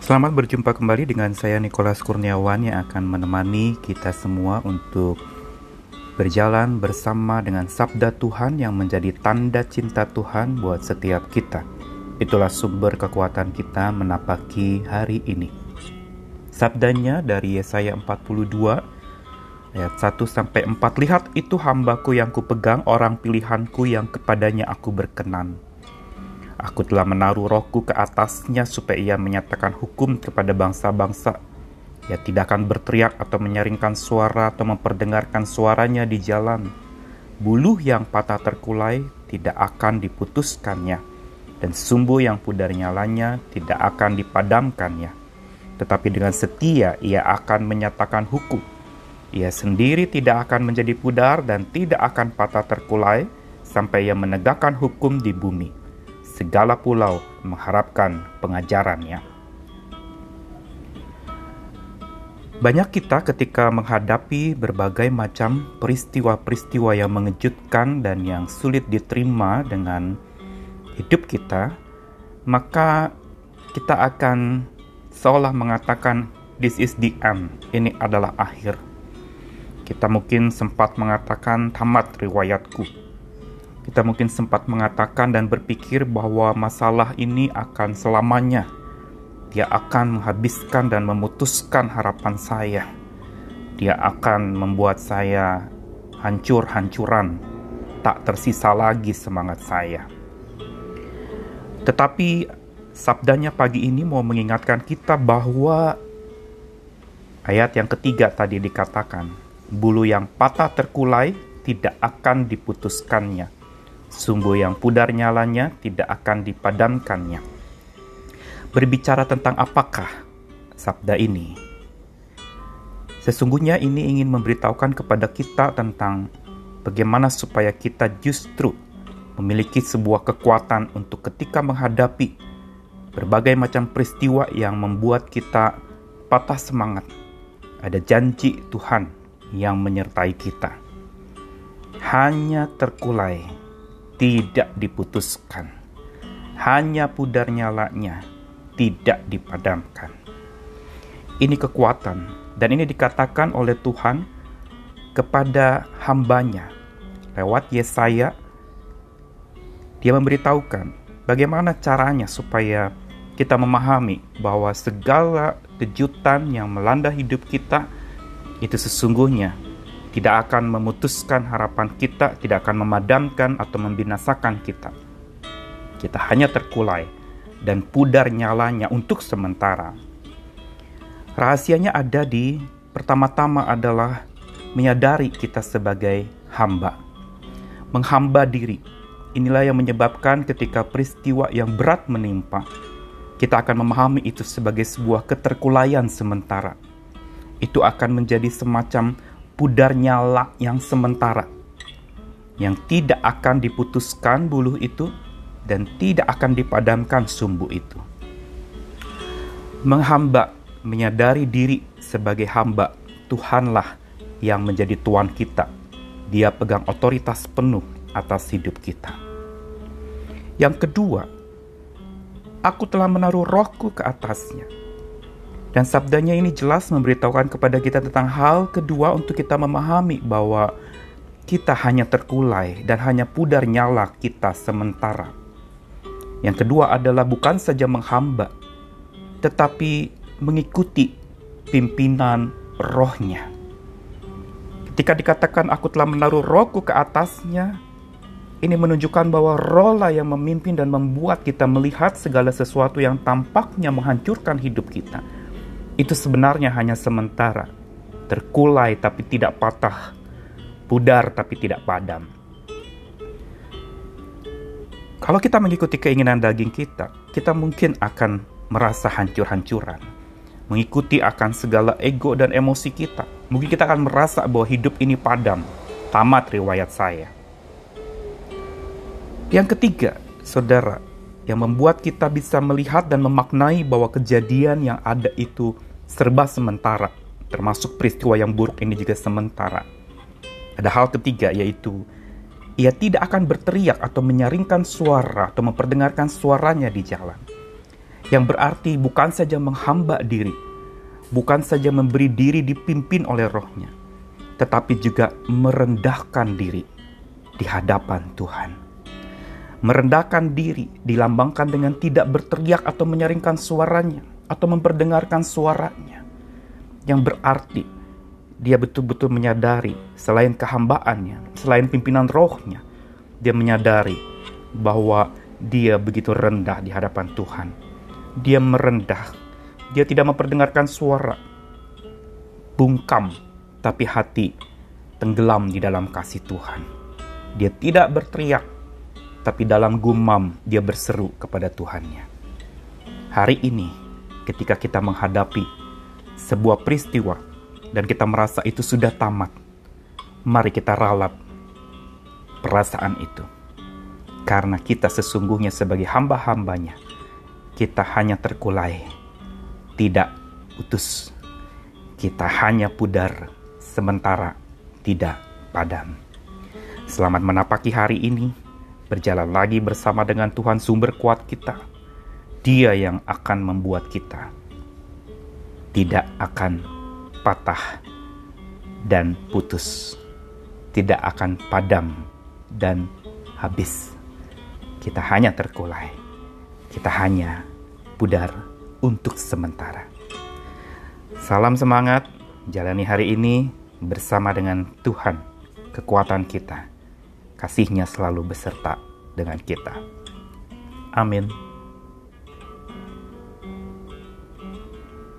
Selamat berjumpa kembali dengan saya Nikolas Kurniawan yang akan menemani kita semua untuk berjalan bersama dengan sabda Tuhan yang menjadi tanda cinta Tuhan buat setiap kita. Itulah sumber kekuatan kita menapaki hari ini. Sabdanya dari Yesaya 42 ayat 1 sampai 4 lihat itu hambaku yang kupegang orang pilihanku yang kepadanya aku berkenan Aku telah menaruh rohku ke atasnya supaya ia menyatakan hukum kepada bangsa-bangsa. Ia tidak akan berteriak atau menyaringkan suara atau memperdengarkan suaranya di jalan. Buluh yang patah terkulai tidak akan diputuskannya, dan sumbu yang pudar nyalanya tidak akan dipadamkannya. Tetapi dengan setia ia akan menyatakan hukum. Ia sendiri tidak akan menjadi pudar dan tidak akan patah terkulai sampai ia menegakkan hukum di bumi segala pulau mengharapkan pengajarannya. Banyak kita ketika menghadapi berbagai macam peristiwa-peristiwa yang mengejutkan dan yang sulit diterima dengan hidup kita, maka kita akan seolah mengatakan this is the end, ini adalah akhir. Kita mungkin sempat mengatakan tamat riwayatku, kita mungkin sempat mengatakan dan berpikir bahwa masalah ini akan selamanya. Dia akan menghabiskan dan memutuskan harapan saya. Dia akan membuat saya hancur-hancuran, tak tersisa lagi semangat saya. Tetapi sabdanya pagi ini mau mengingatkan kita bahwa ayat yang ketiga tadi dikatakan, bulu yang patah terkulai tidak akan diputuskannya sumbu yang pudar nyalanya tidak akan dipadamkannya. Berbicara tentang apakah sabda ini? Sesungguhnya ini ingin memberitahukan kepada kita tentang bagaimana supaya kita justru memiliki sebuah kekuatan untuk ketika menghadapi berbagai macam peristiwa yang membuat kita patah semangat. Ada janji Tuhan yang menyertai kita. Hanya terkulai tidak diputuskan. Hanya pudar nyalanya tidak dipadamkan. Ini kekuatan dan ini dikatakan oleh Tuhan kepada hambanya lewat Yesaya dia memberitahukan bagaimana caranya supaya kita memahami bahwa segala kejutan yang melanda hidup kita itu sesungguhnya tidak akan memutuskan harapan kita, tidak akan memadamkan atau membinasakan kita. Kita hanya terkulai dan pudar nyalanya untuk sementara. Rahasianya ada di pertama-tama adalah menyadari kita sebagai hamba. Menghamba diri. Inilah yang menyebabkan ketika peristiwa yang berat menimpa, kita akan memahami itu sebagai sebuah keterkulaian sementara. Itu akan menjadi semacam pudar nyala yang sementara yang tidak akan diputuskan buluh itu dan tidak akan dipadamkan sumbu itu. Menghamba, menyadari diri sebagai hamba, Tuhanlah yang menjadi Tuhan kita. Dia pegang otoritas penuh atas hidup kita. Yang kedua, aku telah menaruh rohku ke atasnya dan sabdanya ini jelas memberitahukan kepada kita tentang hal kedua untuk kita memahami bahwa kita hanya terkulai dan hanya pudar nyala kita sementara. Yang kedua adalah bukan saja menghamba, tetapi mengikuti pimpinan rohnya. Ketika dikatakan aku telah menaruh rohku ke atasnya, ini menunjukkan bahwa roh lah yang memimpin dan membuat kita melihat segala sesuatu yang tampaknya menghancurkan hidup kita itu sebenarnya hanya sementara, terkulai tapi tidak patah, pudar tapi tidak padam. Kalau kita mengikuti keinginan daging kita, kita mungkin akan merasa hancur-hancuran, mengikuti akan segala ego dan emosi kita. Mungkin kita akan merasa bahwa hidup ini padam, tamat riwayat saya. Yang ketiga, saudara, yang membuat kita bisa melihat dan memaknai bahwa kejadian yang ada itu serba sementara, termasuk peristiwa yang buruk ini juga sementara. Ada hal ketiga yaitu ia tidak akan berteriak atau menyaringkan suara atau memperdengarkan suaranya di jalan. Yang berarti bukan saja menghamba diri, bukan saja memberi diri dipimpin oleh rohnya, tetapi juga merendahkan diri di hadapan Tuhan. Merendahkan diri dilambangkan dengan tidak berteriak atau menyaringkan suaranya atau memperdengarkan suaranya. Yang berarti dia betul-betul menyadari selain kehambaannya, selain pimpinan rohnya, dia menyadari bahwa dia begitu rendah di hadapan Tuhan. Dia merendah, dia tidak memperdengarkan suara, bungkam, tapi hati tenggelam di dalam kasih Tuhan. Dia tidak berteriak, tapi dalam gumam dia berseru kepada Tuhannya. Hari ini, ketika kita menghadapi sebuah peristiwa dan kita merasa itu sudah tamat, mari kita ralat perasaan itu. Karena kita sesungguhnya sebagai hamba-hambanya, kita hanya terkulai, tidak utus. Kita hanya pudar, sementara tidak padam. Selamat menapaki hari ini, berjalan lagi bersama dengan Tuhan sumber kuat kita. Dia yang akan membuat kita tidak akan patah dan putus, tidak akan padam dan habis. Kita hanya terkulai, kita hanya pudar untuk sementara. Salam semangat, jalani hari ini bersama dengan Tuhan, kekuatan kita. Kasihnya selalu beserta dengan kita. Amin.